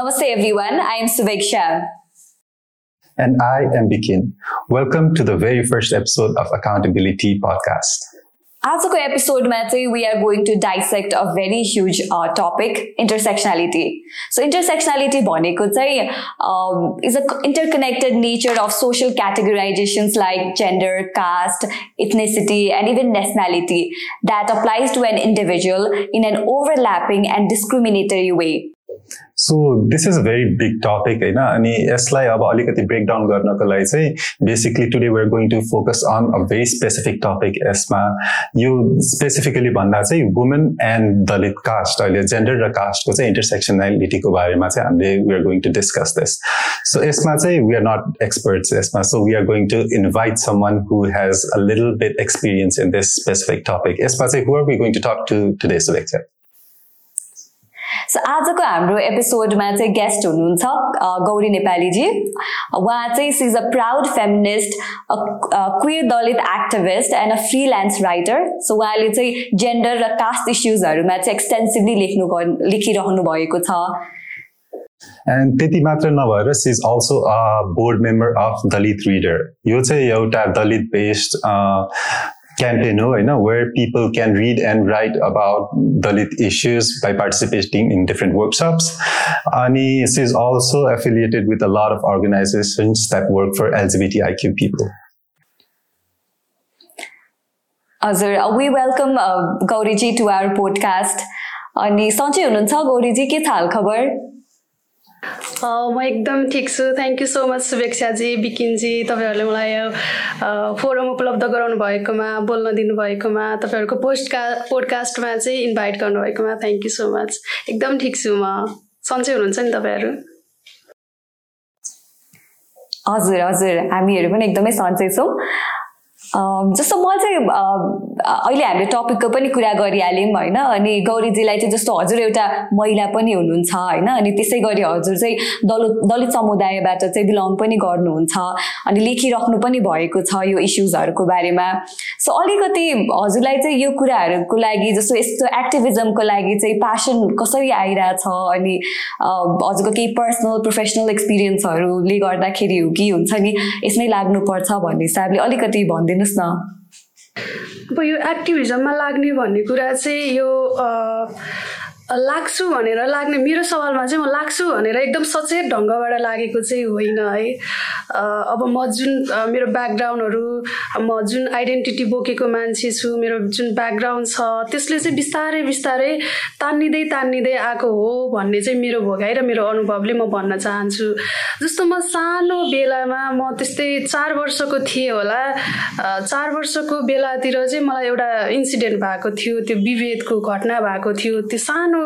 Namaste everyone, I am Suvek And I am Bikin. Welcome to the very first episode of Accountability Podcast. As a episode method, we are going to dissect a very huge uh, topic, intersectionality. So intersectionality bonding could say um, is an interconnected nature of social categorizations like gender, caste, ethnicity, and even nationality that applies to an individual in an overlapping and discriminatory way. So this is a very big topic होइन अनि यसलाई अब अलिकति breakdown गर्नको लागि चाहिँ basically today we are going to focus on a very specific topic यसमा यो स्पेसिफिकली भन्दा चाहिँ वुमेन एन्ड दलित कास्ट अहिले जेन्डर र कास्टको चाहिँ इन्टरसेक्सनालिटीको बारेमा चाहिँ हामीले we are going to discuss this so यसमा चाहिँ वी आर नट एक्सपर्ट्स यसमा so we are going to invite some one who has a little bit experience in this specific topic यसमा चाहिँ who are we going to talk to today Subeksha so आजको हाम्रो एपिसोडमा चाहिँ guest हुनुहुन्छ गौरी नेपालीजी। उहाँ चाहिँ she's a proud feminist queer Dalit activist and a freelance writer so उहाँले चाहिँ जेन्डर र कास्ट इस्युजहरूमा चाहिँ एक्सटेन्सिभली लेख्नु लेखिरहनु भएको छ। एन्ड त्यति मात्र नभएर she is also a board member of Dalit reader यो चाहिँ एउटा Dalit based Campaign you know where people can read and write about Dalit issues by participating in different workshops. Ani is also affiliated with a lot of organizations that work for LGBTIQ people. Uh, we welcome uh, welcome Gauriji to our podcast. अनि Sanjay, हुनुहुन्छ Gauriji ki thal खबर म एकदम ठिक छु। Thank you so much शुभेच्छाजी बिकिनजी तपाईँहरूले मलाई फोरम उपलब्ध गराउनु भएकोमा बोल्न दिनुभएकोमा तपाईँहरूको पोस्टका पोडकास्टमा चाहिँ इन्भाइट गर्नुभएकोमा थ्याङ्क यू सो मच एकदम ठिक छु म। सन्चै हुनुहुन्छ नि तपाईँहरू? हजुर हजुर। हामीहरू पनि एकदमै सन्चै छौँ। जस्तो म चाहिँ अहिले हामीले टपिकको पनि कुरा गरिहाल्यौँ होइन? अनि गौरीजीलाई चाहिँ जस्तो हजुर एउटा महिला पनि हुनुहुन्छ होइन? अनि त्यसै गरी हजुर चाहिँ दलित दलित समुदायबाट चाहिँ बिलङ पनि गर्नुहुन्छ अनि लेखिराख्नु पनि भएको छ यो इस्युजहरूको बारेमा। सो अलिकति हजुरलाई चाहिँ यो कुराहरूको लागि जस्तो यस्तो एक्टिभिजमको लागि चाहिँ प्यासन कसरी आइरहेछ अनि हजुरको केही पर्सनल प्रोफेसनल एक्सपिरियन्सहरूले गर्दाखेरि हो कि हुन्छ नि यसमै लाग्नुपर्छ भन्ने हिसाबले अलिकति भनिदिनु दिनुहोस् न। अब यो एक्टिभिजममा लाग्ने भन्ने कुरा चाहिँ यो लाग्छु भनेर लाग्ने मेरो सवालमा चाहिँ म लाग्छु भनेर एकदम सचेत ढङ्गबाट लागेको चाहिँ होइन है। अब म जुन मेरो ब्याकग्राउन्डहरू म जुन आइडेन्टिटी बोकेको मान्छे छु मेरो जुन ब्याकग्राउन्ड छ त्यसले चाहिँ बिस्तारै बिस्तारै तान्निँदै तान्निँदै आएको हो भन्ने चाहिँ मेरो भोगाइ र मेरो अनुभवले म भन्न चाहन्छु। जस्तो म सानो बेलामा म त्यस्तै चार वर्षको थिएँ होला। चार वर्षको बेलातिर चाहिँ मलाई एउटा इन्सिडेन्ट भएको थियो त्यो विभेदको घटना भएको थियो। त्यो सानो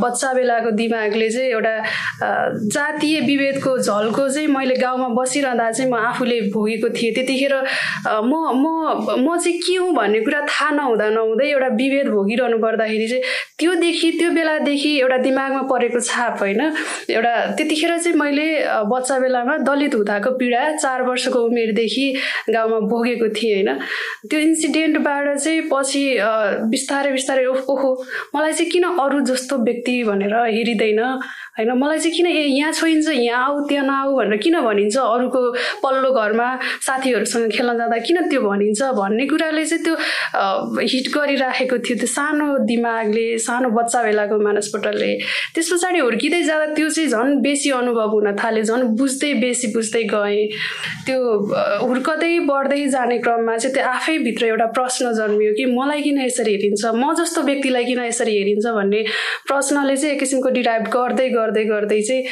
बच्चा बेलाको दिमागले चाहिँ एउटा जातीय विभेदको झल्को चाहिँ मैले गाउँमा बसिरहँदा चाहिँ म आफूले भोगेको थिएँ। त्यतिखेर म म म चाहिँ के हुँ भन्ने कुरा थाहा नहुँदा नहुँदै एउटा विभेद भोगिरहनु पर्दाखेरि चाहिँ त्योदेखि त्यो बेलादेखि एउटा दिमागमा परेको छाप होइन। एउटा त्यतिखेर चाहिँ मैले बच्चा बेलामा दलित हुँदाको पीडा चार वर्षको उमेरदेखि गाउँमा भोगेको थिएँ होइन। त्यो इन्सिडेन्टबाट चाहिँ पछि बिस्तारै बिस्तारै ओहो मलाई चाहिँ किन अरू जस्तो व्यक्ति भनेर हेरिँदैन होइन? मलाई चाहिँ किन ए यहाँ छोइन्छ यहाँ आऊ त्यहाँ नआऊ भनेर किन भनिन्छ? अरूको पल्लो घरमा साथीहरूसँग खेल्न जाँदा किन त्यो भनिन्छ? भन्ने कुराले चाहिँ त्यो हिट गरिराखेको थियो। त्यो सानो दिमागले सानो बच्चा बेलाको मानसपटलले त्यस पछाडि हुर्किँदै जाँदा त्यो चाहिँ झन् बेसी अनुभव हुन थाल्यो झन् बुझ्दै बेसी बुझ्दै गएँ। त्यो हुर्कदै बढ्दै जाने क्रममा चाहिँ त्यो आफैभित्र एउटा प्रश्न जन्मियो कि मलाई किन यसरी हेरिन्छ म जस्तो व्यक्तिलाई किन यसरी हेरिन्छ भन्ने प्रश्नले चाहिँ एक किसिमको डिराइभ गर्दै गर्दै गर्दै चाहिँ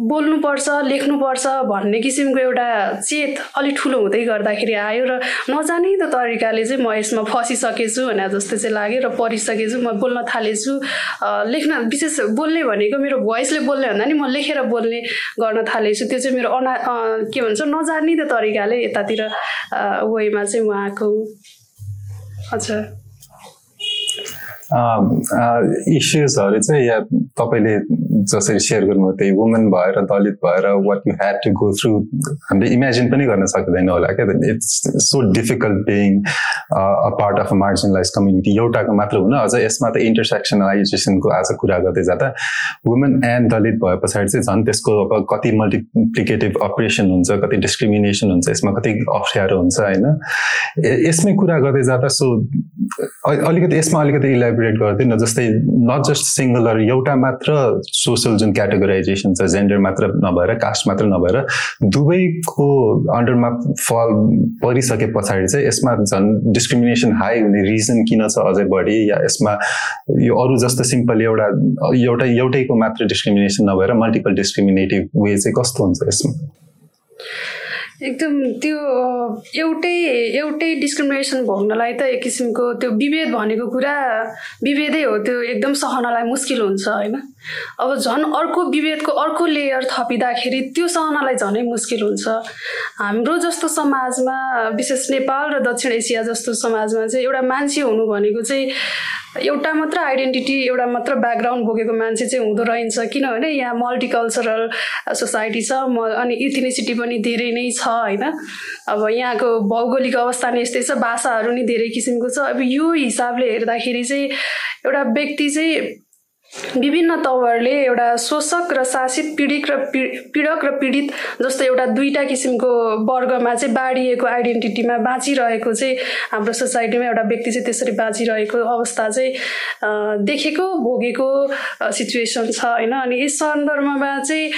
बोल्नुपर्छ लेख्नुपर्छ भन्ने किसिमको एउटा चेत अलिक ठुलो हुँदै गर्दाखेरि आयो र नजाने तरिकाले चाहिँ म यसमा फसिसकेछु भने जस्तो चाहिँ लाग्यो र पढिसकेछु म बोल्न थालेछु। लेख्न विशेष बोल्ने भनेको मेरो भोइसले बोल्ने भन्दा नि म लेखेर बोल्ने गर्न थालेछु। त्यो चाहिँ मेरो अना के भन्छ नजान्ने त तरिकाले यतातिर वेमा चाहिँ आएको हजुर। इस्युजहरू चाहिँ या तपाईँले जसरी सेयर गर्नुभयो त्यही वुमेन भएर दलित भएर what you had to go through हामीले इमेजिन पनि गर्न सक्दैन होला क्या it's so difficult being a part of a marginalize community एउटाको मात्र हुन अझ यसमा त इन्टरसेक्सनलाइजेसनको आज कुरा गर्दै जाँदा वुमेन एन्ड दलित भए पछाडि चाहिँ झन् त्यसको अब कति मल्टिप्लिकेटिभ अपरेसन हुन्छ कति डिस्क्रिमिनेसन हुन्छ यसमा कति अप्ठ्यारो हुन्छ होइन? यसमै कुरा गर्दै जाँदा सो अलिकति यसमा अलिकति इलेबोरेट गरिदिनु जस्तै नट जस्ट सिङ्गलर एउटा मात्र सोसल जुन क्याटेगोराइजेसन छ जेन्डर मात्र नभएर कास्ट मात्र नभएर दुवैको अन्डरमा फल परिसके पछाडि चाहिँ यसमा झन् डिस्क्रिमिनेसन हाई हुने रिजन किन छ अझै बढी या यसमा यो अरू जस्तो सिम्पल एउटा एउटा एउटैको मात्र डिस्क्रिमिनेसन नभएर मल्टिपल डिस्क्रिमिनेटिभ वे चाहिँ कस्तो हुन्छ यसमा? एकदम त्यो एउटै एउटै डिस्क्रिमिनेसन भोग्नलाई त एक किसिमको त्यो विभेद भनेको कुरा विभेदै हो त्यो एकदम सहनलाई मुस्किल हुन्छ होइन? अब झन् अर्को विभेदको अर्को लेयर थपिँदाखेरि त्यो सहनलाई झनै मुस्किल हुन्छ। हाम्रो जस्तो समाजमा विशेष नेपाल र दक्षिण एसिया जस्तो समाजमा चाहिँ एउटा मान्छे हुनु भनेको चाहिँ एउटा मात्र आइडेन्टिटी एउटा मात्र ब्याकग्राउन्ड बोकेको मान्छे चाहिँ हुँदो रहन्छ किनभने यहाँ मल्टिकल्चरल सोसाइटी छ म अनि इथिनिसिटी पनि धेरै नै छ होइन? अब यहाँको भौगोलिक अवस्था नै यस्तै छ भाषाहरू नि धेरै किसिमको छ। अब यो हिसाबले हेर्दाखेरि चाहिँ एउटा व्यक्ति चाहिँ विभिन्न तवरले एउटा शोषक र शासित पीडित र पीडक र पीडित जस्तो एउटा दुईवटा किसिमको वर्गमा चाहिँ बाँडिएको आइडेन्टिटीमा बाँचिरहेको चाहिँ हाम्रो सोसाइटीमा एउटा व्यक्ति चाहिँ त्यसरी बाँचिरहेको अवस्था चाहिँ देखेको भोगेको सिचुएसन छ होइन? अनि यस सन्दर्भमा चाहिँ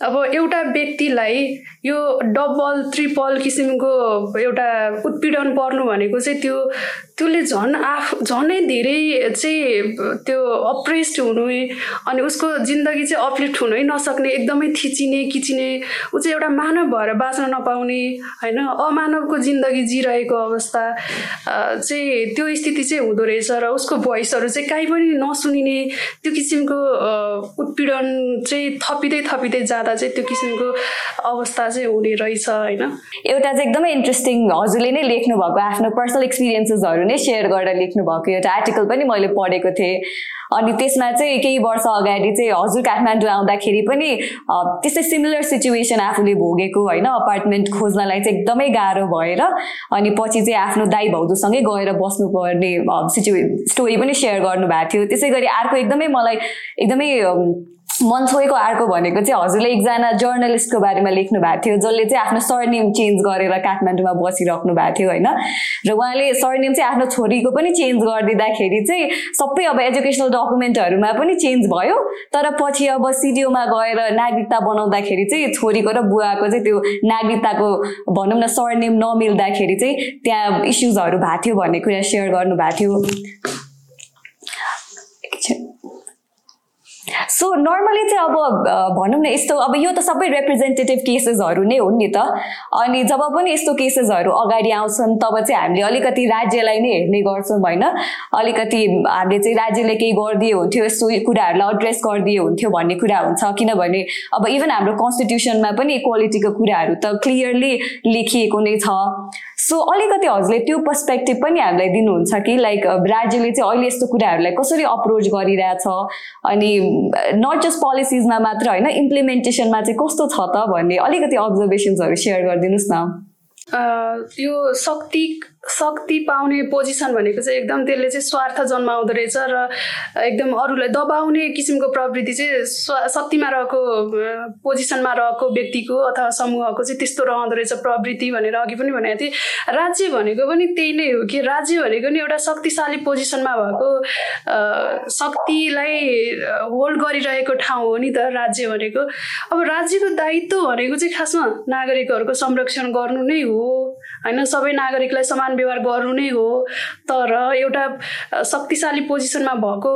अब एउटा व्यक्तिलाई यो डबल ट्रिपल किसिमको एउटा उत्पीडन पर्नु भनेको चाहिँ त्यो त्यसले झन् आफ झनै धेरै चाहिँ त्यो अप्रेस्ड अनि उसको जिन्दगी चाहिँ अपलिफ्ट हुनै नसक्ने एकदमै थिचिने किचिने ऊ चाहिँ एउटा मानव भएर बाँच्न नपाउने होइन? अमानवको जिन्दगी जिरहेको अवस्था चाहिँ त्यो स्थिति चाहिँ हुँदो रहेछ र उसको भोइसहरू चाहिँ काहीँ पनि नसुनिने त्यो किसिमको उत्पीडन चाहिँ थपिँदै थपिँदै जाँदा चाहिँ त्यो किसिमको अवस्था चाहिँ हुने रहेछ होइन? एउटा चाहिँ एकदमै इन्ट्रेस्टिङ हजुरले नै लेख्नु भएको आफ्नो पर्सनल एक्सपिरियन्सेसहरू नै सेयर गरेर लेख्नु भएको एउटा आर्टिकल पनि मैले पढेको थिएँ। अनि त्यसमा चाहिँ केही वर्ष अगाडि चाहिँ हजुर काठमाडौँ आउँदाखेरि पनि त्यस्तै सिमिलर सिचुएसन आफूले भोगेको होइन अपार्टमेन्ट खोज्नलाई चाहिँ एकदमै गाह्रो भएर अनि पछि चाहिँ आफ्नो दाई भाउजूसँगै गएर बस्नुपर्ने सिचुए स्टोरी पनि सेयर गर्नुभएको थियो। त्यसै गरी अर्को एकदमै मलाई एकदमै मन छोएको अर्को भनेको चाहिँ हजुरले एकजना जर्नलिस्टको बारेमा लेख्नु भएको थियो जसले चाहिँ आफ्नो सरनेम चेन्ज गरेर काठमाडौँमा बसिराख्नु भएको थियो होइन? र उहाँले सरनेम चाहिँ आफ्नो छोरीको पनि चेन्ज गरिदिँदाखेरि चाहिँ सबै अब एजुकेसनल डकुमेन्टहरूमा पनि चेन्ज भयो। तर पछि अब सिडिओमा गएर नागरिकता बनाउँदाखेरि चाहिँ छोरीको र बुवाको चाहिँ त्यो नागरिकताको भनौँ न सरनेम नमिल्दाखेरि चाहिँ त्यहाँ इस्युजहरू भएको थियो भन्ने कुरा सेयर गर्नुभएको थियो। सो नर्मली चाहिँ अब भनौँ न यस्तो अब यो त सबै रिप्रेजेन्टेटिभ केसेसहरू नै हुन् नि त। अनि जब पनि यस्तो केसेसहरू अगाडि आउँछन् तब चाहिँ हामीले अलिकति राज्यलाई नै हेर्ने गर्छौँ होइन? अलिकति हामीले चाहिँ राज्यले केही गरिदिए हुन्थ्यो यस्तो कुराहरूलाई एड्रेस गरिदिए हुन्थ्यो भन्ने कुरा हुन्छ। किनभने अब इभन हाम्रो कन्स्टिट्युसनमा पनि इक्वालिटीको कुराहरू त क्लियरली लेखिएको नै छ। सो अलिकति हजुरले त्यो पर्सपेक्टिभ पनि हामीलाई दिनुहुन्छ कि लाइक राज्यले चाहिँ अहिले यस्तो कुराहरूलाई कसरी अप्रोच गरिरहेछ? अनि नट जस्ट पोलिसिजमा मात्र होइन इम्प्लिमेन्टेसनमा चाहिँ कस्तो छ त भन्ने अलिकति अब्जर्भेसन्सहरू सेयर गरिदिनुहोस् न। यो शक्ति शक्ति पाउने पोजिसन भनेको चाहिँ एकदम त्यसले चाहिँ स्वार्थ जन्माउँदो रहेछ र एकदम अरूलाई दबाउने किसिमको प्रवृत्ति चाहिँ स्व शक्तिमा रहेको पोजिसनमा रहेको व्यक्तिको अथवा समूहको चाहिँ त्यस्तो रहँदो रहेछ प्रवृत्ति भनेर अघि पनि भनेको थिएँ। राज्य भनेको पनि त्यही नै हो कि राज्य भनेको नि एउटा शक्तिशाली पोजिसनमा भएको शक्तिलाई होल्ड गरिरहेको ठाउँ हो नि त राज्य भनेको। अब राज्यको दायित्व भनेको चाहिँ खासमा नागरिकहरूको संरक्षण गर्नु नै हो। होइन सबै नागरिकलाई समान व्यवहार गर्नु नै हो। तर एउटा शक्तिशाली पोजिसनमा भएको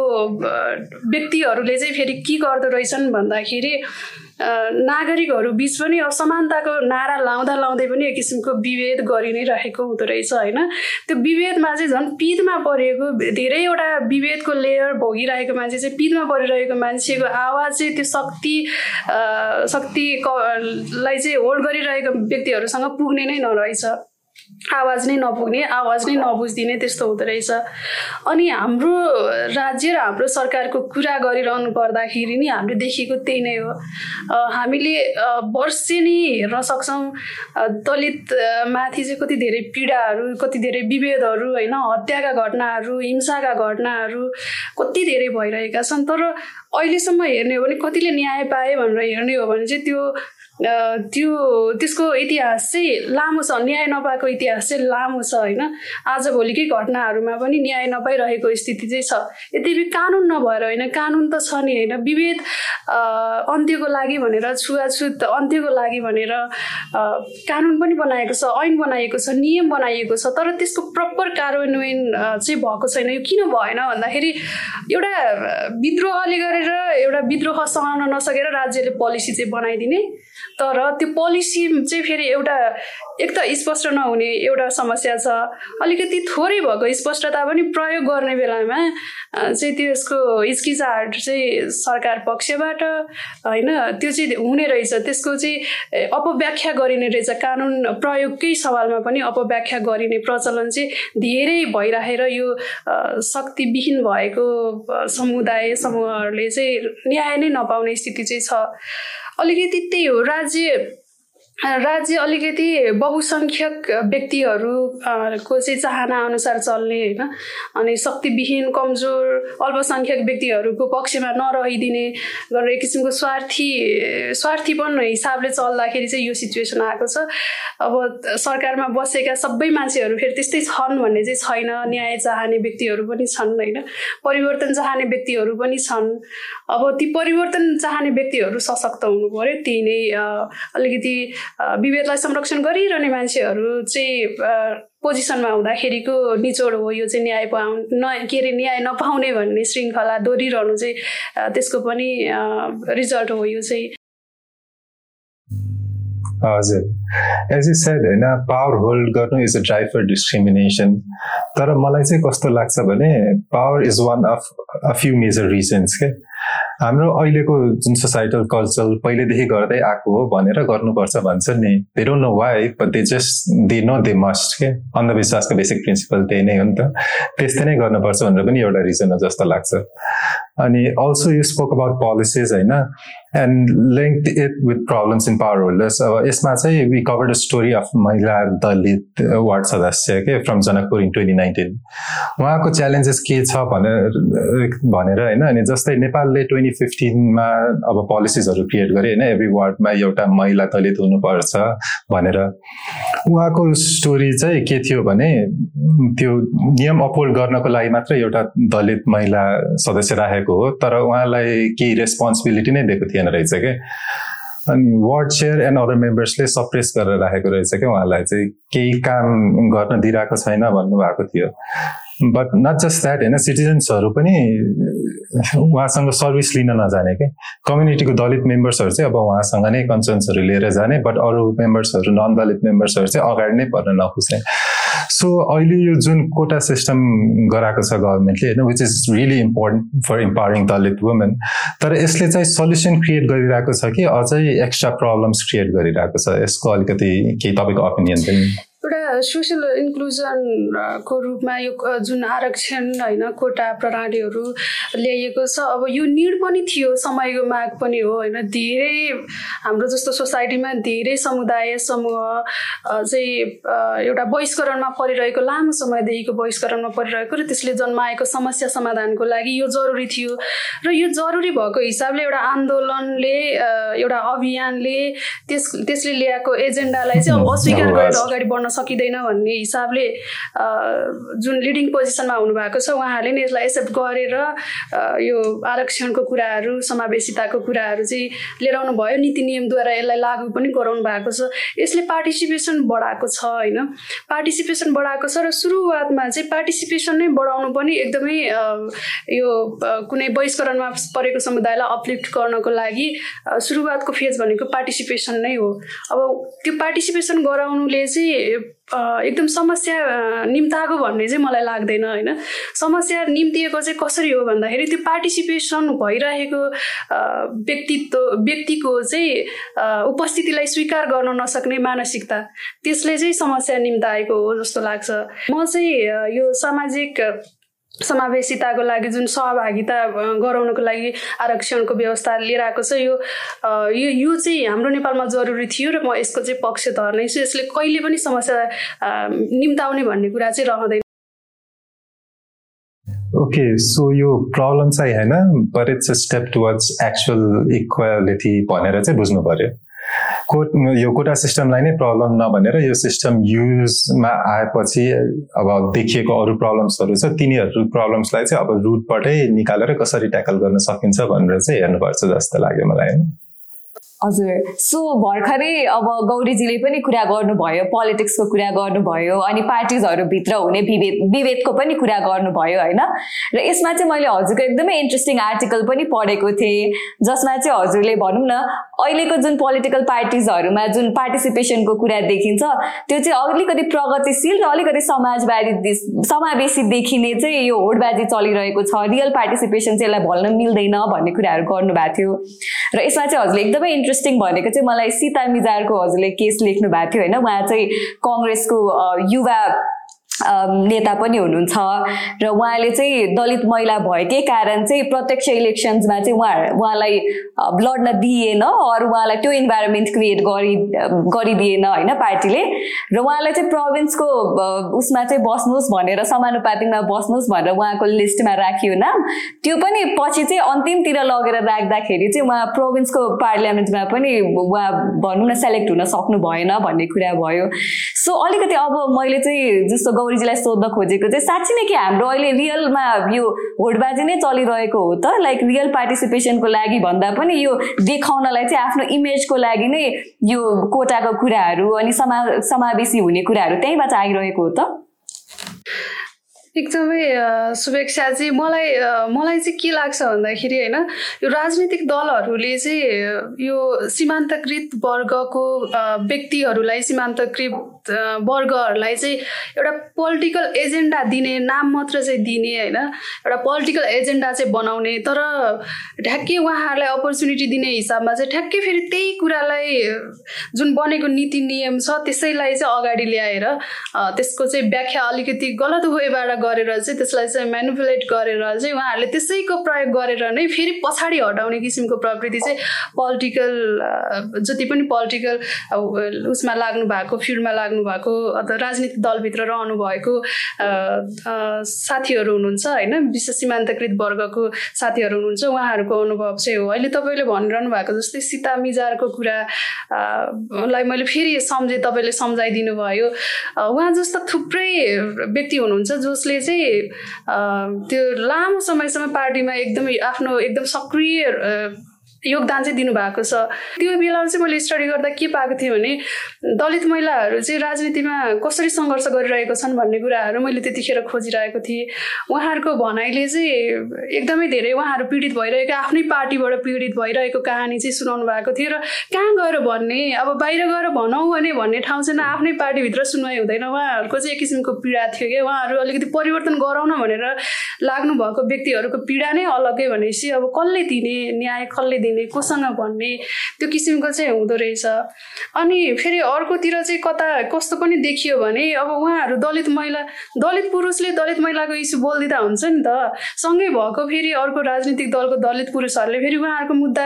व्यक्तिहरूले चाहिँ फेरि के गर्दो रहेछन् भन्दाखेरि नागरिकहरू बिच पनि अब समानताको नारा लाउँदा लाउँदै पनि एक किसिमको विभेद गरि नै रहेको हुँदो रहेछ होइन? त्यो विभेदमा चाहिँ झन् पिदमा परेको धेरैवटा विभेदको लेयर भोगिरहेको मान्छे चाहिँ पिदमा परिरहेको मान्छेको आवाज चाहिँ त्यो शक्ति शक्तिलाई चाहिँ होल्ड गरिरहेको व्यक्तिहरूसँग पुग्ने नै नरहेछ। आवाज नै नपुग्ने आवाज नै नबुझिदिने त्यस्तो हुँदो रहेछ। अनि हाम्रो राज्य र हाम्रो सरकारको कुरा गरिरहनु पर्दाखेरि नि हामीले देखेको त्यही नै हो। हामीले वर्षेनी हेर्न सक्छौँ। दलित माथि चाहिँ कति धेरै पीडाहरू कति धेरै विभेदहरू होइन हत्याका घटनाहरू हिंसाका घटनाहरू कति धेरै भइरहेका छन्। तर अहिलेसम्म हेर्ने हो भने कतिले न्याय पाए भनेर हेर्ने हो भने चाहिँ त्यो त्यो त्यसको इतिहास चाहिँ लामो छ न्याय नपाएको इतिहास चाहिँ लामो छ होइन? आजभोलिकै घटनाहरूमा पनि न्याय नपाइरहेको स्थिति चाहिँ छ। यद्यपि कानुन नभएर होइन? कानुन त छ नि होइन? विभेद अन्त्यको लागि भनेर छुवाछुत अन्त्यको लागि भनेर कानुन पनि बनाएको छ ऐन बनाइएको छ नियम बनाइएको छ तर त्यसको प्रपर कार्यान्वयन चाहिँ भएको छैन। यो किन भएन भन्दाखेरि एउटा विद्रोहले गरेर एउटा विद्रोह सहन नसकेर राज्यले पोलिसी चाहिँ बनाइदिने। तर त्यो पोलिसी चाहिँ फेरि एउटा एक त स्पष्ट नहुने एउटा समस्या छ। अलिकति थोरै भएको स्पष्टता पनि प्रयोग गर्ने बेलामा चाहिँ त्यसको हिचकिचाहट चाहिँ सरकार पक्षबाट होइन त्यो चाहिँ हुने रहेछ। त्यसको चाहिँ अपव्याख्या गरिने रहेछ। कानुन प्रयोगकै सवालमा पनि अपव्याख्या गरिने प्रचलन चाहिँ धेरै भइराखेर यो शक्तिविहीन भएको समुदाय समूहहरूले चाहिँ न्याय नै नपाउने स्थिति चाहिँ छ। अलिकति त्यही हो राज्य राज्य अलिकति बहुसङ्ख्यक व्यक्तिहरूको चाहिँ चाहना अनुसार चल्ने होइन। अनि शक्तिविहीन कमजोर अल्पसङ्ख्यक व्यक्तिहरूको पक्षमा नरहिदिने गरेर एक किसिमको स्वार्थी स्वार्थीपन हिसाबले चल्दाखेरि चाहिँ यो सिचुएसन आएको छ। अब सरकारमा बसेका सबै मान्छेहरू फेरि त्यस्तै छन् भन्ने चाहिँ छैन। न्याय चाहने व्यक्तिहरू पनि छन् होइन। परिवर्तन चाहने व्यक्तिहरू पनि छन्। अब ती परिवर्तन चाहने व्यक्तिहरू सशक्त हुनु पऱ्यो त्यही नै अलिकति विभेदलाई संरक्षण गरिरहने मान्छेहरू चाहिँ पोजिसनमा हुँदाखेरिको निचोड हो यो चाहिँ न्याय पाउ न के अरे न्याय नपाउने भन्ने श्रृङ्खला दोहोरिरहनु चाहिँ त्यसको पनि रिजल्ट हो यो चाहिँ। हजुर। एज यु सेड होइन पावर होल्ड गर्नु is a drive for discrimination तर मलाई चाहिँ कस्तो लाग्छ भने power is one of a few major reasons के हाम्रो अहिलेको जुन सोसाइटल कल्चर पहिलेदेखि गर्दै आएको हो भनेर गर्नुपर्छ भन्छ नि। They don't know why but they just they know they must के? अन्धविश्वासको बेसिक प्रिन्सिपल त्यही नै हो नि त। त्यस्तै नै गर्नुपर्छ भनेर पनि एउटा रिजन हो जस्तो लाग्छ। अनि also you spoke about policies होइन? And link it with problems in power holders अब यसमा चाहिँ we covered a story of महिला दलित वार्ड सदस्य के from Janakpur in twenty nineteen उहाँको च्यालेन्जेस के छ भनेर भनेर होइन? अनि जस्तै नेपालले ट्वेन्टी फिफ्टिनमा अब पोलिसिजहरू क्रिएट गरे होइन? एभ्री वार्डमा एउटा महिला दलित हुनुपर्छ भनेर। उहाँको स्टोरी चाहिँ के थियो भने त्यो नियम अपोल्ड गर्नको लागि मात्रै एउटा दलित महिला सदस्य राखेको हो तर उहाँलाई केही रेस्पोन्सिबिलिटी नै दिएको थिएन रहेछ क्या अनि वार्ड चेयर एन्ड अदर मेम्बर्सले सप्रेस गरेर राखेको रहेछ क्या उहाँलाई चाहिँ केही काम गर्न दिइरहेको छैन भन्नुभएको थियो। बट नट जस्ट द्याट होइन सिटिजन्सहरू पनि उहाँसँग सर्भिस लिन नजाने क्या कम्युनिटीको दलित मेम्बर्सहरू चाहिँ अब उहाँसँग नै कन्सर्न्सहरू लिएर जाने बट अरू मेम्बर्सहरू नन दलित मेम्बर्सहरू चाहिँ अगाडि नै पर्न नखुच्ने सो अहिले यो जुन कोटा सिस्टम गराएको छ गभर्मेन्टले होइन which is really important for empowering Dalit women तर यसले चाहिँ सल्युसन क्रिएट गरिरहेको छ कि अझै एक्स्ट्रा प्रब्लम्स क्रिएट गरिरहेको छ? यसको अलिकति केही तपाईँको ओपिनियन पनि। एउटा सोसियल इन्क्लुजनको रूपमा यो जुन आरक्षण होइन कोटा प्रणालीहरू ल्याइएको छ अब यो निड पनि थियो समयको माग पनि हो होइन। धेरै हाम्रो जस्तो सोसाइटीमा धेरै समुदाय समूह चाहिँ एउटा बहिष्करणमा परिरहेको लामो समयदेखिको बहिष्करणमा परिरहेको र त्यसले जन्माएको समस्या समाधानको लागि यो जरुरी थियो। र यो जरुरी भएको हिसाबले एउटा आन्दोलनले एउटा अभियानले त्यस त्यसले ल्याएको एजेन्डालाई चाहिँ अब अस्वीकार गरेर अगाडि बढ्न सकिँदैन भन्ने हिसाबले जुन लिडिङ पोजिसनमा हुनुभएको छ उहाँहरूले नै यसलाई एक्सेप्ट गरेर यो आरक्षणको कुराहरू समावेशिताको कुराहरू चाहिँ लिएर आउनु भयो नीति नियमद्वारा यसलाई लागू पनि गराउनु भएको छ। यसले पार्टिसिपेसन बढाएको छ होइन? पार्टिसिपेसन बढाएको छ र सुरुवातमा चाहिँ पार्टिसिपेसन नै बढाउनु पनि एकदमै यो कुनै बहिष्करणमा परेको समुदायलाई अपलिफ्ट गर्नको लागि सुरुवातको फेज भनेको पार्टिसिपेसन नै हो। अब त्यो पार्टिसिपेसन गराउनुले चाहिँ एकदम समस्या निम्ताएको भन्ने चाहिँ मलाई लाग्दैन होइन? समस्या निम्तिएको चाहिँ कसरी हो भन्दाखेरि त्यो पार्टिसिपेसन भइरहेको व्यक्तित्व व्यक्तिको चाहिँ उपस्थितिलाई स्वीकार गर्न नसक्ने मानसिकता त्यसले चाहिँ समस्या निम्ताएको हो जस्तो लाग्छ। म चाहिँ यो सामाजिक समावेशिताको लागि जुन सहभागिता गराउनको लागि आरक्षणको व्यवस्था लिएर आएको छ यो यो चाहिँ हाम्रो नेपालमा जरुरी थियो र म यसको चाहिँ पक्ष धर्नेछु। यसले कहिले पनि समस्या निम्ताउने भन्ने कुरा चाहिँ रहँदैन। ओके सो यो प्रब्लम चाहिँ होइन but it's step towards actual equality भनेर चाहिँ बुझ्नु पर्यो। कोट यो कोटा सिस्टमलाई नै प्रब्लम नभनेर यो सिस्टम युजमा आएपछि अब देखिएको अरू प्रब्लम्सहरू छ तिनीहरू प्रब्लम्सलाई चाहिँ अब रुटबाटै निकालेर कसरी ट्याकल गर्न सकिन्छ भनेर चाहिँ हेर्नुपर्छ जस्तो लाग्यो मलाई। होइन हजुर। सो भर्खरै अब गौरीजीले पनि कुरा गर्नुभयो पोलिटिक्सको कुरा गर्नुभयो अनि पार्टिजहरूभित्र हुने विभेद विभेदको पनि कुरा गर्नुभयो होइन? र यसमा चाहिँ मैले हजुरको एकदमै इन्ट्रेस्टिङ आर्टिकल पनि पढेको थिएँ जसमा चाहिँ हजुरले भनौँ न अहिलेको जुन पोलिटिकल पार्टिजहरूमा जुन पार्टिसिपेसनको कुरा देखिन्छ त्यो चाहिँ अलिकति प्रगतिशील र अलिकति समाजवादी समावेशी देखिने चाहिँ यो होडबाजी चलिरहेको छ। रियल पार्टिसिपेसन चाहिँ यसलाई भन्न मिल्दैन भन्ने कुराहरू गर्नुभएको थियो। र यसमा चाहिँ हजुरले एकदमै इन्ट्रेस्टिङ भनेको चाहिँ मलाई सीता मिजारको हजुरले केस लेख्नु भएको थियो होइन? उहाँ चाहिँ कङ्ग्रेसको युवा नेता पनि हुनुहुन्छ। र उहाँले चाहिँ दलित महिला भएकै कारण चाहिँ प्रत्यक्ष इलेक्सन्समा चाहिँ उहाँ उहाँलाई लड्न दिएन अरू उहाँलाई त्यो इन्भाइरोमेन्ट क्रिएट गरि गरिदिएन होइन पार्टीले। र उहाँलाई चाहिँ प्रोभिन्सको उसमा चाहिँ बस्नुहोस् भनेर समानुपातिकमा बस्नुहोस् भनेर उहाँको लिस्टमा राखियो नाम। त्यो पनि पछि चाहिँ अन्तिमतिर लगेर राख्दाखेरि चाहिँ उहाँ प्रोभिन्सको पार्लियामेन्टमा पनि उहाँ भनौँ न सेलेक्ट हुन सक्नु भएन भन्ने कुरा भयो। सो अलिकति अब मैले चाहिँ जस्तो गौरीजीलाई सोध्न खोजेको चाहिँ साँच्ची नै कि हाम्रो अहिले रियलमा यो होडबाजी नै चलिरहेको हो त? लाइक रियल पार्टिसिपेसनको लागि भन्दा पनि यो देखाउनलाई चाहिँ आफ्नो इमेजको लागि नै यो कोटाको कुराहरू अनि समा समावेशी हुने कुराहरू त्यहीँबाट आइरहेको हो त? एकदमै शुभेच्छा चाहिँ मलाई मलाई चाहिँ के लाग्छ भन्दाखेरि होइन यो राजनीतिक दलहरूले चाहिँ यो सीमान्तकृत वर्गको व्यक्तिहरूलाई सीमान्तकृत वर्गहरूलाई चाहिँ एउटा पोलिटिकल एजेन्डा दिने नाम मात्र चाहिँ दिने होइन एउटा पोलिटिकल एजेन्डा चाहिँ बनाउने तर ठ्याक्कै उहाँहरूलाई अपर्च्युनिटी दिने हिसाबमा चाहिँ ठ्याक्कै फेरि त्यही कुरालाई जुन बनेको नीति नियम छ त्यसैलाई चाहिँ अगाडि ल्याएर त्यसको चाहिँ व्याख्या अलिकति गलत वेबाट गरेर चाहिँ त्यसलाई चाहिँ मेनुपुलेट गरेर चाहिँ उहाँहरूले त्यसैको प्रयोग गरेर नै फेरि पछाडि हटाउने किसिमको प्रवृत्ति चाहिँ पोलिटिकल जति पनि पोलिटिकल उसमा लाग्नु भएको फिल्डमा लाग्नु भएको अथवा राजनीतिक दलभित्र रहनु भएको साथीहरू हुनुहुन्छ होइन? विशेष सीमान्तकृत वर्गको साथीहरू हुनुहुन्छ उहाँहरूको अनुभव चाहिँ हो। अहिले तपाईँले भनिरहनु भएको जस्तै सीता मिजारको कुरा लाई मैले फेरि सम्झेँ तपाईँले सम्झाइदिनु भयो उहाँ जस्ता थुप्रै व्यक्ति हुनुहुन्छ जसले चाहिँ त्यो लामो समयसम्म पार्टीमा एकदमै आफ्नो एकदम सक्रिय योगदान चाहिँ दिनुभएको छ। त्यो बेलामा चाहिँ मैले स्टडी गर्दा के पाएको थिएँ भने दलित महिलाहरू चाहिँ राजनीतिमा कसरी सङ्घर्ष गरिरहेको छन् भन्ने कुराहरू मैले त्यतिखेर खोजिरहेको थिएँ। उहाँहरूको भनाइले चाहिँ एकदमै धेरै उहाँहरू पीडित भइरहेको आफ्नै पार्टीबाट पीडित भइरहेको कहानी चाहिँ सुनाउनु भएको थियो र कहाँ गएर भन्ने अब बाहिर गएर भनौँ भने भन्ने ठाउँ चाहिँ आफ्नै पार्टीभित्र सुनवाई हुँदैन। उहाँहरूको चाहिँ एक किसिमको पीडा थियो कि उहाँहरू अलिकति परिवर्तन गराउन भनेर लाग्नु भएको व्यक्तिहरूको पीडा नै अलग्गै भनेपछि अब कसले दिने न्याय कसले दिने कोसँग भन्ने त्यो किसिमको चाहिँ हुँदो रहेछ। अनि फेरि अर्कोतिर चाहिँ कता कस्तो पनि देखियो भने अब उहाँहरू दलित महिला दलित पुरुषले दलित महिलाको इस्यु बोलिदिँदा हुन्छ नि त। सँगै भएको फेरि अर्को राजनीतिक दलको दलित पुरुषहरूले फेरि उहाँहरूको मुद्दा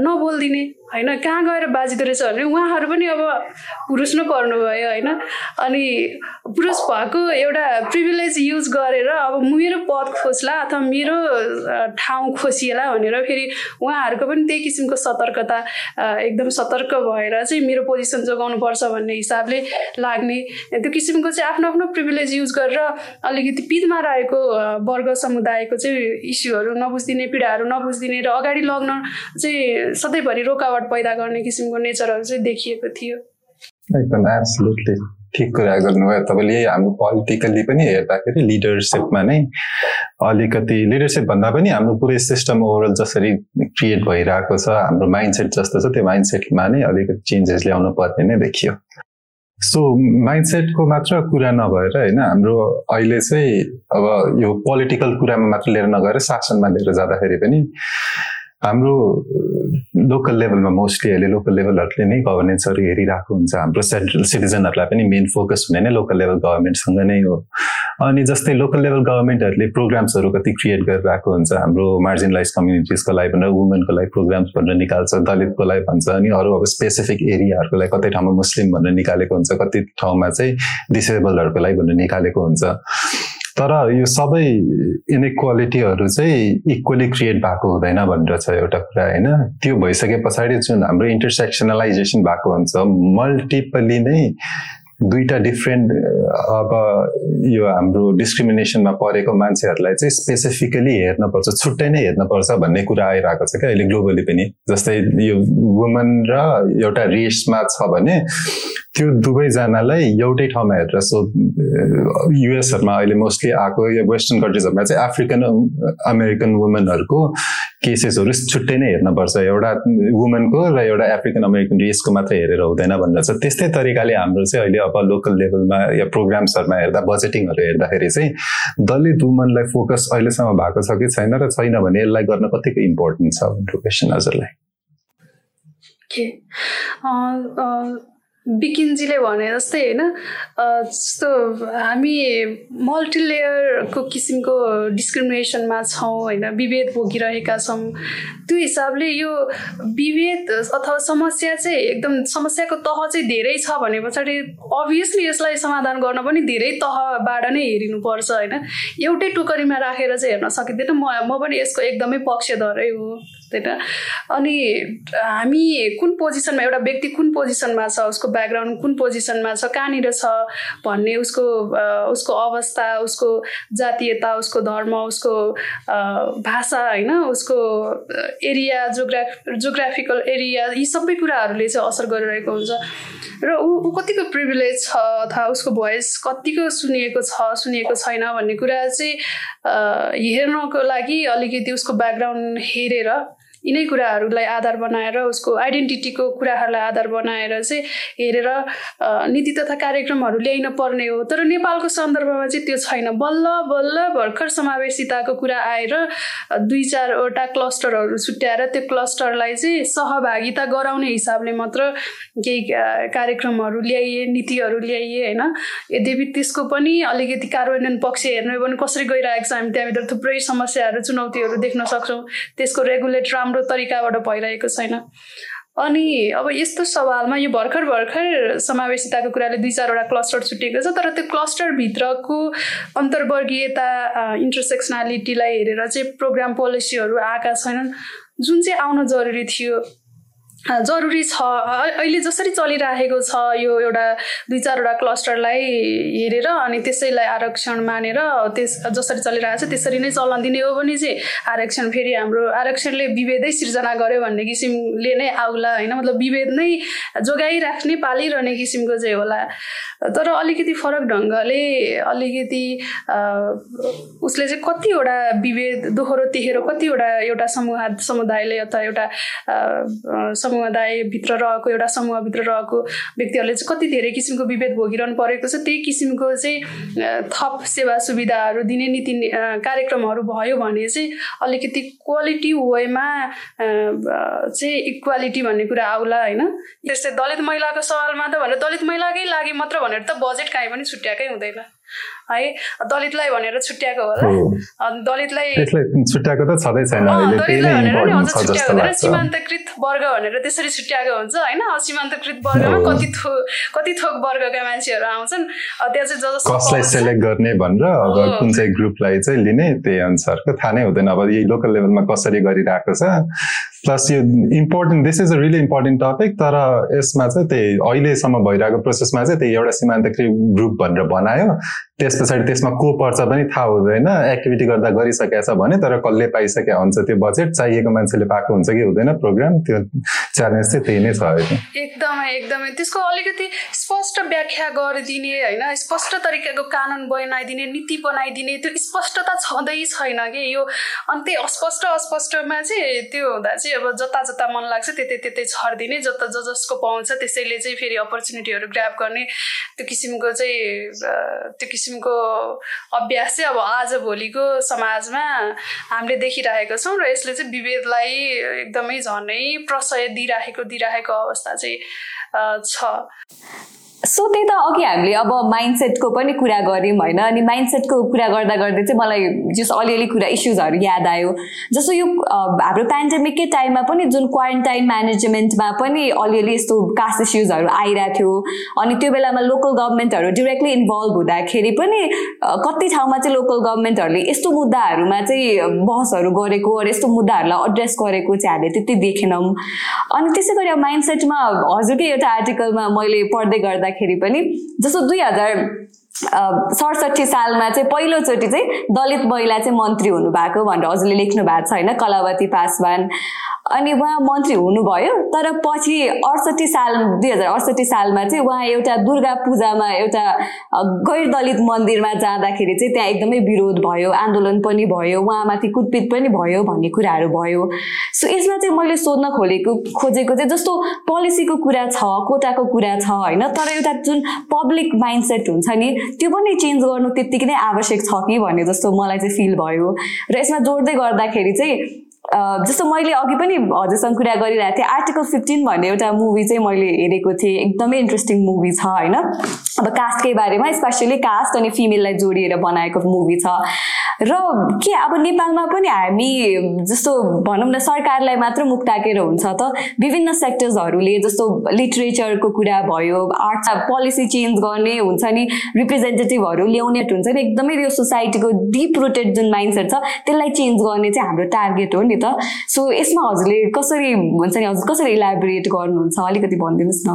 नबोलिदिने। होइन कहाँ गएर बाजिँदो रहेछ भने उहाँहरू पनि अब पुरुष नै पर्नुभयो होइन? अनि पुरुष भएको एउटा प्रिभिलेज युज गरेर अब मेरो पद खोज्ला अथवा मेरो ठाउँ खोसिएला भनेर फेरि उहाँहरूको पनि त्यही किसिमको सतर्कता एकदम सतर्क भएर चाहिँ मेरो पोजिसन जोगाउनुपर्छ भन्ने हिसाबले लाग्ने। त्यो किसिमको चाहिँ आफ्नो आफ्नो प्रिभिलेज युज गरेर अलिकति पिदमा रहेको वर्ग समुदायको चाहिँ इस्युहरू नबुझिदिने पीडाहरू नबुझिदिने र अगाडि लग्न चाहिँ सधैँभरि रोकावट पैदा गर्ने किसिमको नेचरहरू चाहिँ देखिएको थियो। एकदम एब्सोल्युटली ठिक कुरा गर्नुभयो। तपाईँले हाम्रो पोलिटिकल्ली पनि हेर्दाखेरि लिडरसिपमा नै अलिकति लिडरसिप भन्दा पनि हाम्रो पुरै सिस्टम ओभरअल जसरी क्रिएट भइरहेको छ हाम्रो माइन्डसेट जस्तो छ त्यो माइन्डसेटमा नै अलिकति चेन्जेस ल्याउनु पर्ने नै देखियो। सो माइन्डसेटको मात्र कुरा नभएर होइन हाम्रो अहिले चाहिँ अब यो पोलिटिकल कुरामा मात्र लिएर नगएर शासनमा लिएर जाँदाखेरि पनि हाम्रो लोकल लेभलमा मोस्टली अहिले लोकल लेभलहरूले नै गभर्नेन्सहरू हेरिरहेको हुन्छ। हाम्रो सेन्ट्रल सिटिजनहरूलाई पनि मेन फोकस हुने नै लोकल लेभल गभर्मेन्टसँग नै हो। अनि जस्तै लोकल लेभल गभर्मेन्टहरूले प्रोग्राम्सहरू कति क्रिएट गरिरहेको हुन्छ। हाम्रो मार्जिनलाइज कम्युनिटिजको लागि भनेर वुमेनको लागि प्रोग्राम्स भनेर निकाल्छ दलितको लागि भन्छ अनि अरू अब स्पेसिफिक एरियाहरूको लागि कतै ठाउँमा मुस्लिम भनेर निकालेको हुन्छ कति ठाउँमा चाहिँ डिसेबलहरूको लागि भनेर निकालेको हुन्छ। तर यो सबै इनइक्वालिटीहरू चाहिँ इक्वली क्रिएट भएको हुँदैन भनेर छ एउटा कुरा होइन? त्यो भइसके पछाडि जुन हाम्रो इन्टरसेक्सनलाइजेसन भएको हुन्छ मल्टिपली नै दुईवटा डिफ्रेन्ट अब यो हाम्रो डिस्क्रिमिनेसनमा परेको मान्छेहरूलाई चाहिँ स्पेसिफिकली हेर्नुपर्छ छुट्टै नै हेर्नुपर्छ भन्ने कुरा आइरहेको छ क्या अहिले ग्लोबली पनि। जस्तै यो वुमन र एउटा रेसमा छ भने त्यो दुवैजनालाई एउटै ठाउँमा हेरेर सो युएसहरूमा अहिले मोस्टली आएको यो वेस्टर्न कन्ट्रिजहरूमा चाहिँ अफ्रिकन अमेरिकन वुमेनहरूको केसेसहरू छुट्टै नै हेर्नुपर्छ एउटा वुमेनको र एउटा अफ्रिकन अमेरिकन रेसको मात्रै हेरेर हुँदैन भनेर चाहिँ त्यस्तै तरिकाले हाम्रो चाहिँ अहिले अब लोकल लेभलमा या प्रोग्राम्सहरूमा हेर्दा बजेटिङहरू हेर्दाखेरि चाहिँ दलित वुमनलाई फोकस अहिलेसम्म भएको छ कि छैन र छैन भने यसलाई गर्न कतिको इम्पोर्टेन्ट छ? भनेर क्वेसन हजुरलाई। बिकिन्जीले भने जस्तै होइन जस्तो हामी मल्टिलेयरको किसिमको डिस्क्रिमिनेसनमा छौँ होइन विभेद भोगिरहेका छौँ त्यो हिसाबले यो विभेद अथवा समस्या चाहिँ एकदम समस्याको तह चाहिँ धेरै छ भने पछाडि अभियसली यसलाई समाधान गर्न पनि धेरै तहबाट नै हेरिनुपर्छ होइन। एउटै टुकरीमा राखेर चाहिँ हेर्न सकिँदैन। म म पनि यसको एकदमै पक्षधरै हो। होइन अनि हामी कुन पोजिसनमा एउटा व्यक्ति कुन पोजिसनमा छ उसको ब्याकग्राउन्ड कुन पोजिसनमा छ कहाँनिर छ भन्ने उसको उसको अवस्था उसको जातीयता उसको धर्म उसको भाषा होइन उसको एरिया जोग्राफ जोग्राफिकल एरिया यी सबै कुराहरूले चाहिँ असर गरिरहेको हुन्छ। र ऊ ऊ कतिको प्रिभिलेज छ अथवा उसको भोइस कतिको सुनिएको छ सुनिएको छैन भन्ने कुरा चाहिँ हेर्नको लागि अलिकति उसको ब्याकग्राउन्ड हेरेर यिनै कुराहरूलाई आधार बनाएर उसको आइडेन्टिटीको कुराहरूलाई आधार बनाएर चाहिँ हेरेर नीति तथा कार्यक्रमहरू ल्याइन पर्ने हो। तर नेपालको सन्दर्भमा चाहिँ त्यो छैन। बल्ल बल्ल भर्खर समावेशिताको कुरा आएर दुई चारवटा क्लस्टरहरू छुट्याएर त्यो क्लस्टरलाई चाहिँ सहभागिता गराउने हिसाबले मात्र केही कार्यक्रमहरू ल्याइए नीतिहरू ल्याइए होइन? यद्यपि त्यसको पनि अलिकति कार्यान्वयन पक्ष हेर्नु भने कसरी गइरहेको छ? हामी त्यहाँभित्र थुप्रै समस्याहरू चुनौतीहरू देख्न सक्छौँ। त्यसको रेगुलेट तरिकाबाट भइरहेको छैन। अनि अब यस्तो सवालमा यो भर्खर भर्खर समावेशिताको कुराले दुई चारवटा क्लस्टर छुटिएको छ तर त्यो क्लस्टरभित्रको अन्तर्वर्गीयता इन्टरसेक्सनालिटीलाई हेरेर चाहिँ प्रोग्राम पोलिसीहरू आएका छैनन्। जुन चाहिँ आउन जरुरी थियो जरुरी छ। अहिले जसरी चलिराखेको छ यो एउटा दुई चारवटा क्लस्टरलाई हेरेर अनि त्यसैलाई आरक्षण मानेर त्यस जसरी चलिरहेको छ त्यसरी नै चलन दिने हो भने चाहिँ आरक्षण फेरि हाम्रो आरक्षणले विभेदै सिर्जना गर्यो भन्ने किसिमले नै आउला होइन। मतलब विभेद नै जोगाइराख्ने पालिरहने किसिमको चाहिँ होला। तर अलिकति फरक ढङ्गले अलिकति उसले चाहिँ कतिवटा विभेद दोहोरो तेहेरो कतिवटा एउटा समूह समुदायले अथवा एउटा समुदायभित्र रहेको एउटा समूहभित्र रहेको व्यक्तिहरूले चाहिँ कति धेरै किसिमको विभेद भोगिरहनु परेको छ त्यही किसिमको चाहिँ थप सेवा सुविधाहरू दिने नीति कार्यक्रमहरू भयो भने चाहिँ अलिकति क्वालिटी वेमा चाहिँ इक्वालिटी भन्ने कुरा आउला होइन? त्यस्तै दलित महिलाको सवालमा त भनेर दलित महिलाकै लागि मात्र भनेर त बजेट काहीँ पनि छुट्याएकै हुँदैन। है। दलितलाई भनेर छुट्याएको होला। दलितलाई छुट्याएको त छँदै छैन भनेर सीमान्तकृत वर्ग भनेर त्यसरी छुट्याएको हुन्छ होइन? सीमान्तकृत वर्गमा कति थो कति थोक वर्गका मान्छेहरू आउँछन्। त्यहाँ चाहिँ कसलाई सेलेक्ट गर्ने भनेर अब कुन चाहिँ ग्रुपलाई चाहिँ लिने त्यही अनुसारको थाहा नै हुँदैन। अब यही लोकल लेभलमा कसरी गरिरहेको छ प्लस यो important this is a really important topic तर यसमा चाहिँ त्यही अहिलेसम्म भइरहेको प्रोसेसमा चाहिँ त्यही एउटा सीमान्तकृत ग्रुप भनेर बनायो। त्यस पछाडि त्यसमा को पर्छ पनि थाहा हुँदैन। एक्टिभिटी गर्दा गरिसकेको छ भने तर कसले पाइसकेको हुन्छ त्यो बजेट चाहिएको मान्छेले पाएको हुन्छ कि हुँदैन प्रोग्राम त्यो च्यालेन्ज चाहिँ त्यही नै छ एकदमै एकदमै। त्यसको अलिकति स्पष्ट व्याख्या गरिदिने होइन? स्पष्ट तरिकाको कानुन बनाइदिने नीति बनाइदिने त्यो स्पष्टता छँदै छैन कि यो। अनि त्यही अस्पष्ट अस्पष्टमा चाहिँ त्यो हुँदा अब जता जता मन लाग्छ त्यतै त्यतै छरिदिने जता ज जसको पाउँछ त्यसैले चाहिँ फेरि अपर्च्युनिटीहरू ग्राप गर्ने त्यो किसिमको चाहिँ त्यो किसिमको अभ्यास चाहिँ अब आजभोलिको समाजमा हामीले देखिरहेको छौँ र यसले चाहिँ विभेदलाई एकदमै झनै प्रशय दिइराखेको दिइराखेको अवस्था चाहिँ छ। सो त्यही त अघि हामीले अब माइन्डसेटको पनि कुरा गऱ्यौँ होइन। अनि माइन्डसेटको कुरा गर्दा गर्दै चाहिँ मलाई जस अलिअलि कुरा इस्युजहरू याद आयो। जस्तो यो हाम्रो पेन्डेमिककै टाइममा पनि जुन क्वारेन्टाइन म्यानेजमेन्टमा पनि अलिअलि यस्तो कास्ट इस्युजहरू आइरहेको थियो। अनि त्यो बेलामा लोकल गभर्मेन्टहरू डिरेक्टली इन्भल्भ हुँदाखेरि पनि कति ठाउँमा चाहिँ लोकल गभर्मेन्टहरूले यस्तो मुद्दाहरूमा चाहिँ बहसहरू गरेको अरू यस्तो मुद्दाहरूलाई एड्रेस गरेको चाहिँ हामीले त्यति देखेनौँ। अनि त्यसै गरी अब माइन्डसेटमा हजुरकै एउटा आर्टिकलमा मैले पढ्दै गर्दा गर्दाखेरि पनि जस्तो दुई हजार सडसठी सालमा चाहिँ पहिलोचोटि चाहिँ दलित महिला चाहिँ मन्त्री हुनुभएको भनेर हजुरले लेख्नु भएको छ होइन कलावती पासवान। अनि उहाँ मन्त्री हुनुभयो तर पछि अडसठी साल दुई हजार अडसठी सालमा चाहिँ उहाँ एउटा दुर्गा पूजामा एउटा गैर दलित मन्दिरमा जाँदाखेरि चाहिँ त्यहाँ एकदमै विरोध भयो आन्दोलन पनि भयो उहाँमाथि कुटपिट पनि भयो भन्ने कुराहरू भयो। सो यसमा चाहिँ मैले सोध्न खोलेको खोजेको चाहिँ जस्तो पोलिसीको कुरा छ कोटाको कुरा छ होइन तर एउटा जुन पब्लिक माइन्डसेट हुन्छ नि त्यो पनि चेन्ज गर्नु त्यत्तिकै नै आवश्यक छ कि भन्ने जस्तो मलाई चाहिँ फिल भयो। र यसमा जोड्दै गर्दाखेरि चाहिँ जस्तो मैले अघि पनि हजुरसँग कुरा गरिरहेको थिएँ आर्टिकल फिफ्टिन भन्ने एउटा मुभी चाहिँ मैले हेरेको थिएँ एकदमै इन्ट्रेस्टिङ मुभी छ होइन? अब कास्टकै बारेमा स्पेसली कास्ट अनि फिमेललाई जोडिएर बनाएको मुभी छ। र के अब नेपालमा पनि हामी जस्तो भनौँ न सरकारलाई मात्र मुख ताकेर हुन्छ त? विभिन्न सेक्टर्सहरूले जस्तो लिटरेचरको कुरा भयो आर्ट्स पोलिसी चेन्ज गर्ने हुन्छ नि रिप्रेजेन्टेटिभहरू ल्याउने हुन्छ नि एकदमै यो सोसाइटीको डिप रुटेड जुन माइन्डसेट छ त्यसलाई चेन्ज गर्ने चाहिँ हाम्रो टार्गेट हो नि। त? सो यसमा हजुरले कसरी हुन्छ नि हजुर कसरी इलाबोरेट गर्नुहुन्छ? अलिकति भनिदिनुहोस् न।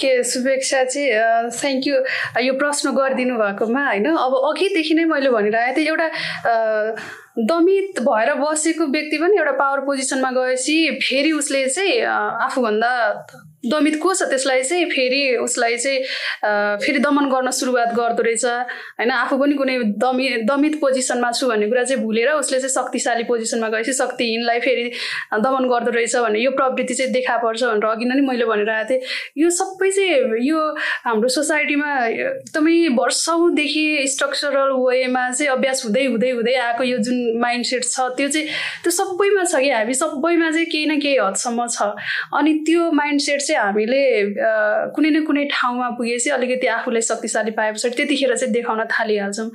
के शुभेच्छा चाहिँ थ्याङ्क यू यो प्रश्न गरिदिनु भएकोमा होइन? अब अघिदेखि नै मैले भनिरहेको थिएँ एउटा दमित भएर बसेको व्यक्ति पनि एउटा पावर पोजिसनमा गएपछि फेरि उसले चाहिँ आफूभन्दा दमित को छ त्यसलाई चाहिँ फेरि उसलाई चाहिँ फेरि दमन गर्न सुरुवात गर्दो रहेछ। होइन आफू पनि कुनै दमि दमित पोजिसनमा छु भन्ने कुरा चाहिँ भुलेर उसले चाहिँ शक्तिशाली पोजिसनमा गएपछि शक्तिहीनलाई फेरि दमन गर्दो रहेछ भन्ने यो प्रवृत्ति चाहिँ देखा पर्छ भनेर अघि नै मैले भनिरहेको थिएँ। यो सबै चाहिँ यो हाम्रो सोसाइटीमा एकदमै वर्षौँदेखि स्ट्रक्चरल वेमा चाहिँ अभ्यास हुँदै हुँदै हुँदै आएको यो जुन माइन्डसेट छ त्यो चाहिँ त्यो सबैमा छ कि हामी सबैमा चाहिँ केही न केही हदसम्म छ। अनि त्यो माइन्डसेट चाहिँ हामीले कुनै न कुनै ठाउँमा पुगेपछि अलिकति आफूलाई शक्तिशाली पाए पछाडि त्यतिखेर चाहिँ देखाउन थालिहाल्छौँ।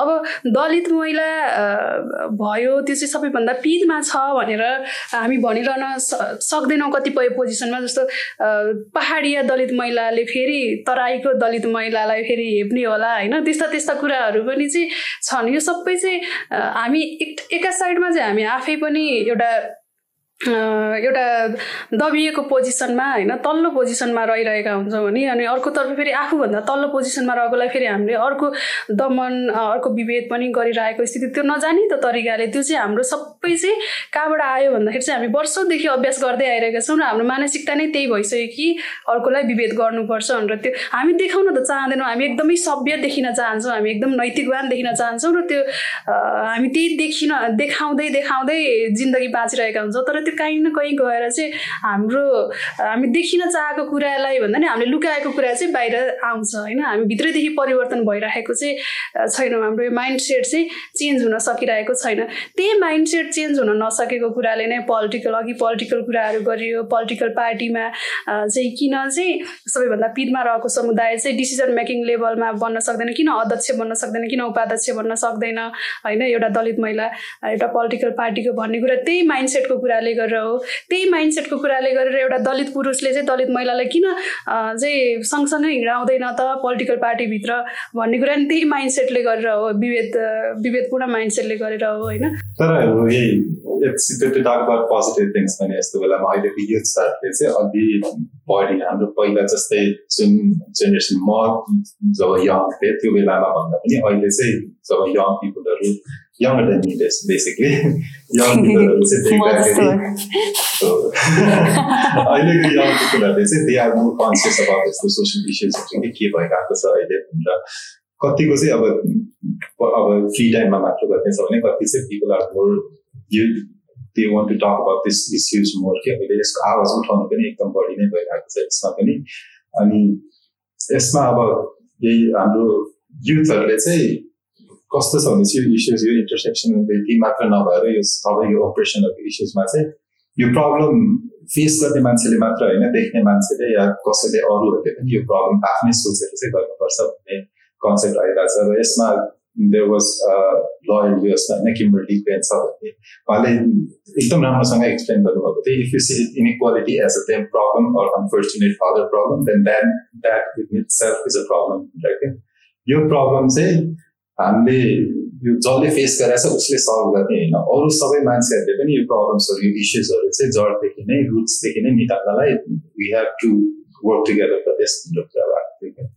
अब दलित महिला भयो त्यो चाहिँ सबैभन्दा पिरमा छ भनेर हामी भनिरहन सक्दैनौँ कतिपय पोजिसनमा जस्तो पहाडिया दलित महिलाले फेरि तराईको दलित महिलालाई फेरि हेप्ने होला होइन? त्यस्ता त्यस्ता कुराहरू पनि चाहिँ छन्। यो सबै चाहिँ हामी एका साइडमा चाहिँ हामी आफै पनि एउटा एउटा दबिएको पोजिसनमा होइन तल्लो पोजिसनमा रहिरहेका हुन्छौँ भने अनि अर्कोतर्फ फेरि आफूभन्दा तल्लो पोजिसनमा रहेकोलाई फेरि हामीले अर्को दमन अर्को विभेद पनि गरिरहेको स्थिति त्यो नजाने त तरिकाले त्यो चाहिँ हाम्रो सबै चाहिँ कहाँबाट आयो भन्दाखेरि चाहिँ हामी वर्षौँदेखि अभ्यास गर्दै आइरहेका छौँ र हाम्रो मानसिकता नै त्यही भइसक्यो कि अर्कोलाई विभेद गर्नुपर्छ भनेर त्यो हामी देखाउन त चाहँदैनौँ हामी एकदमै सभ्य देखिन चाहन्छौँ हामी एकदम नैतिकवान देखिन चाहन्छौँ र त्यो हामी त्यही देखिन देखाउँदै देखाउँदै जिन्दगी बाँचिरहेका हुन्छौँ तर त्यो काहीँ न कहीँ गएर चाहिँ हाम्रो हामी देखिन चाहेको कुरालाई भन्दा नि हामीले लुकाएको कुरा चाहिँ बाहिर आउँछ होइन? हामी भित्रैदेखि परिवर्तन भइरहेको चाहिँ छैनौँ। हाम्रो यो माइन्ड सेट चाहिँ चेन्ज हुन सकिरहेको छैन। त्यही माइन्ड सेट चेन्ज हुन नसकेको कुराले नै पोलिटिकल अघि पोलिटिकल कुराहरू गरियो। पोलिटिकल पार्टीमा चाहिँ किन चाहिँ सबैभन्दा पिरमा रहेको समुदाय चाहिँ डिसिजन मेकिङ लेभलमा बन्न सक्दैन किन अध्यक्ष बन्न सक्दैन किन उपाध्यक्ष बन्न सक्दैन होइन? एउटा दलित महिला एउटा पोलिटिकल पार्टीको भन्ने कुरा त्यही माइन्डसेटको कुराले गरेर हो। त्यही माइन्डसेटको कुराले गरेर एउटा दलित पुरुषले चाहिँ दलित महिलालाई किन चाहिँ सँगसँगै हिँडाउँदैन त पोलिटिकल पार्टीभित्र भन्ने कुरा नि त्यही माइन्डसेटले गरेर हो। विभेद विभेदपूर्ण माइन्डसेटले गरेर हो होइन? तर पोजिटिभ थिङ्स भने यस्तो बेलामा अहिलेको युथ चाहिँ अघि बढी हाम्रो पहिला जस्तै जुन जेनेरेसन म जब यङ थिएँ त्यो बेलामा भन्दा पनि अहिले चाहिँ जब यङ पिपुलहरू younger than me, basically. young people will sit there. अहिलेको यङ पिपलहरूले चाहिँ they are more conscious about यस्तो सोसियल इस्युजहरू चाहिँ के भइरहेको छ अहिले र कतिको चाहिँ अब अब फ्री टाइममा मात्र गर्ने छ भने कति चाहिँ people are more you they want to talk about this issues more के अहिले यसको आवाज उठाउनु पनि एकदम बढी नै भइरहेको छ यसमा पनि अनि यसमा अब यही हाम्रो युथहरूले चाहिँ कस्तो छ भने चाहिँ यो इस्युज यो इन्टरसेप्सनलिटी मात्र नभएर यो सबै यो अपरेसनहरूको इस्युजमा चाहिँ यो प्रब्लम फेस गर्ने मान्छेले मात्र होइन देख्ने मान्छेले या कसैले अरूहरूले पनि यो प्रब्लम आफ्नै सोचेर चाहिँ गर्नुपर्छ भन्ने कन्सेप्ट आइरहेको छ र यसमा देयर वाज लयल व्यवस्था होइन किम्बर्ली पेन छ भन्ने उहाँले एकदम राम्रोसँग एक्सप्लेन गर्नुभएको थियो if you see inequality as a them problem or unfortunate father problem then that that itself is a problem right यो प्रब्लम चाहिँ हामीले यो जसले फेस गरेछ उसले सल्भ गर्ने होइन। अरू सबै मान्छेहरूले पनि यो प्रब्लम्सहरू यो इस्युजहरू चाहिँ जडदेखि नै रुट्सदेखि नै निकाल्नलाई we have to work together for त्यस कुरा भएको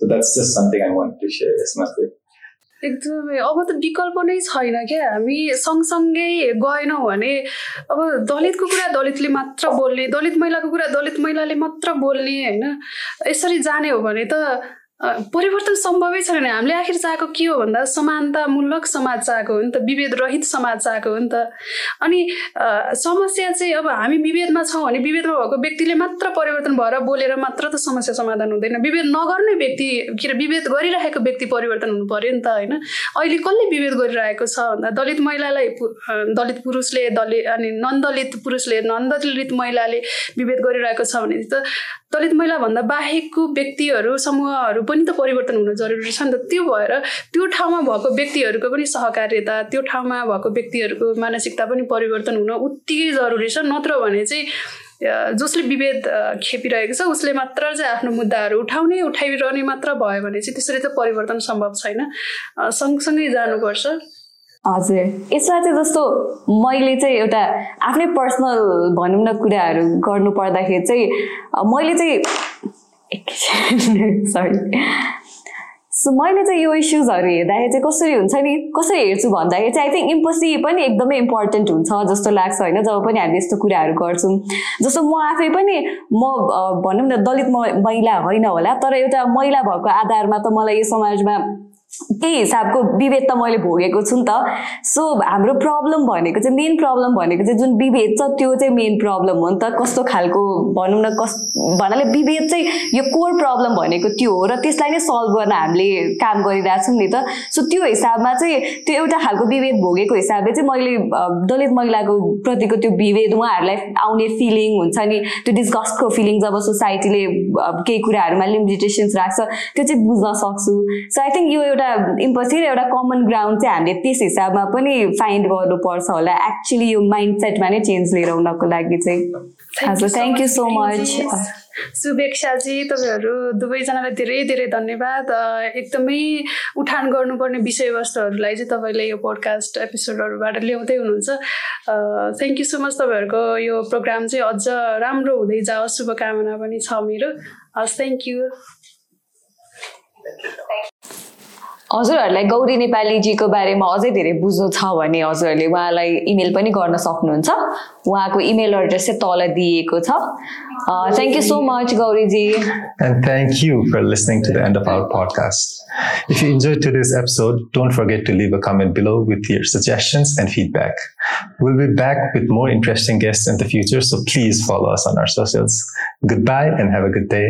so just something I want to यसमा एकदमै। अब त विकल्प नै छैन क्या। हामी सँगसँगै गएनौँ भने अब दलितको कुरा दलितले मात्र बोल्ने दलित महिलाको कुरा दलित महिलाले मात्र बोल्ने होइन? यसरी जाने हो भने त परिवर्तन सम्भवै छैन। हामीले आखिर चाहेको के हो भन्दा समानतामूलक समाज चाहेको हो नि त विभेद रहित समाज चाहेको हो नि त। अनि समस्या चाहिँ अब हामी विभेदमा छौँ भने विभेदमा भएको व्यक्तिले मात्र परिवर्तन भएर बोलेर मात्र त समस्या समाधान हुँदैन। विभेद नगर्ने व्यक्ति के अरे विभेद गरिरहेको व्यक्ति परिवर्तन हुनु पऱ्यो नि त होइन? अहिले कसले विभेद गरिरहेको छ भन्दा दलित महिलालाई दलित पुरुषले दलित अनि नन दलित पुरुषले नन दलित महिलाले विभेद गरिरहेको छ भने त दलित महिलाभन्दा बाहेकको व्यक्तिहरू समूहहरू पनि त परिवर्तन हुनु जरुरी छ नि त। त्यो भएर त्यो ठाउँमा भएको व्यक्तिहरूको पनि सहकार्यता त्यो ठाउँमा भएको व्यक्तिहरूको मानसिकता पनि परिवर्तन हुन उत्तिकै जरुरी छ। नत्र भने चाहिँ जसले विभेद खेपिरहेको छ उसले मात्र चाहिँ आफ्नो मुद्दाहरू उठाउने उठाइरहने मात्र भयो भने चाहिँ त्यसरी चाहिँ परिवर्तन सम्भव छैन। सँगसँगै जानुपर्छ। हजुर। यसमा चाहिँ जस्तो मैले चाहिँ एउटा आफ्नै पर्सनल भनौँ न कुराहरू गर्नु पर्दाखेरि चाहिँ मैले चाहिँ सरी सो मैले चाहिँ यो इस्युजहरू हेर्दाखेरि चाहिँ कसरी हुन्छ नि कसरी हेर्छु भन्दाखेरि चाहिँ आई थिङ्क इम्पसी पनि एकदमै इम्पोर्टेन्ट हुन्छ जस्तो लाग्छ होइन जब पनि हामीले यस्तो कुराहरू गर्छौँ। जस्तो म आफै पनि म भनौँ न दलित महिला होइन होला तर एउटा महिला भएको आधारमा त मलाई यो समाजमा त्यही हिसाबको विभेद त मैले भोगेको छु नि त। सो हाम्रो प्रब्लम भनेको चाहिँ मेन प्रब्लम भनेको चाहिँ जुन विभेद छ त्यो चाहिँ मेन प्रब्लम हो नि त। कस्तो खालको भनौँ न कस भन्नाले विभेद चाहिँ यो कोर प्रब्लम भनेको त्यो हो र त्यसलाई नै सल्भ गर्न हामीले काम गरिरहेछौँ नि त। सो त्यो हिसाबमा चाहिँ त्यो एउटा खालको विभेद भोगेको हिसाबले चाहिँ मैले दलित महिलाको प्रतिको त्यो विभेद उहाँहरूलाई आउने फिलिङ हुन्छ नि। त्यो डिस्कस्टको फिलिङ जब सोसाइटीले केही कुराहरूमा लिमिटेसन्स राख्छ त्यो चाहिँ बुझ्न सक्छु। सो आई थिङ्क यो एउटा फेरि एउटा कमन ग्राउन्ड चाहिँ हामीले त्यस हिसाबमा पनि फाइन्ड गर्नुपर्छ होला। एक्चुली यो माइन्ड सेटमा नै चेन्ज लिएर आउनको लागि चाहिँ। हजुर थ्याङ्क यू सो मच शुभेक्षाजी तपाईँहरू दुवैजनालाई धेरै धेरै धन्यवाद। एकदमै उठान गर्नुपर्ने विषयवस्तुहरूलाई चाहिँ तपाईँले यो पोडकास्ट एपिसोडहरूबाट ल्याउँदै हुनुहुन्छ। थ्याङ्क यू सो मच तपाईँहरूको यो प्रोग्राम चाहिँ अझ राम्रो हुँदै जाओस्। शुभकामना पनि छ मेरो। हस् थ्याङ्क यू हजुरहरूलाई गौरी नेपालीजीको बारेमा अझै धेरै बुझ्नु छ भने हजुरहरूले उहाँलाई इमेल पनि गर्न सक्नुहुन्छ उहाँको इमेल एड्रेस चाहिँ तल दिएको छ thank you so much Gauriji and thank you for listening to the end of our podcast if you enjoy to this episode don't forget to leave a comment below with your suggestions and feedback will be back with more interesting guest in the future so please follow us on our socials good bye and have a good day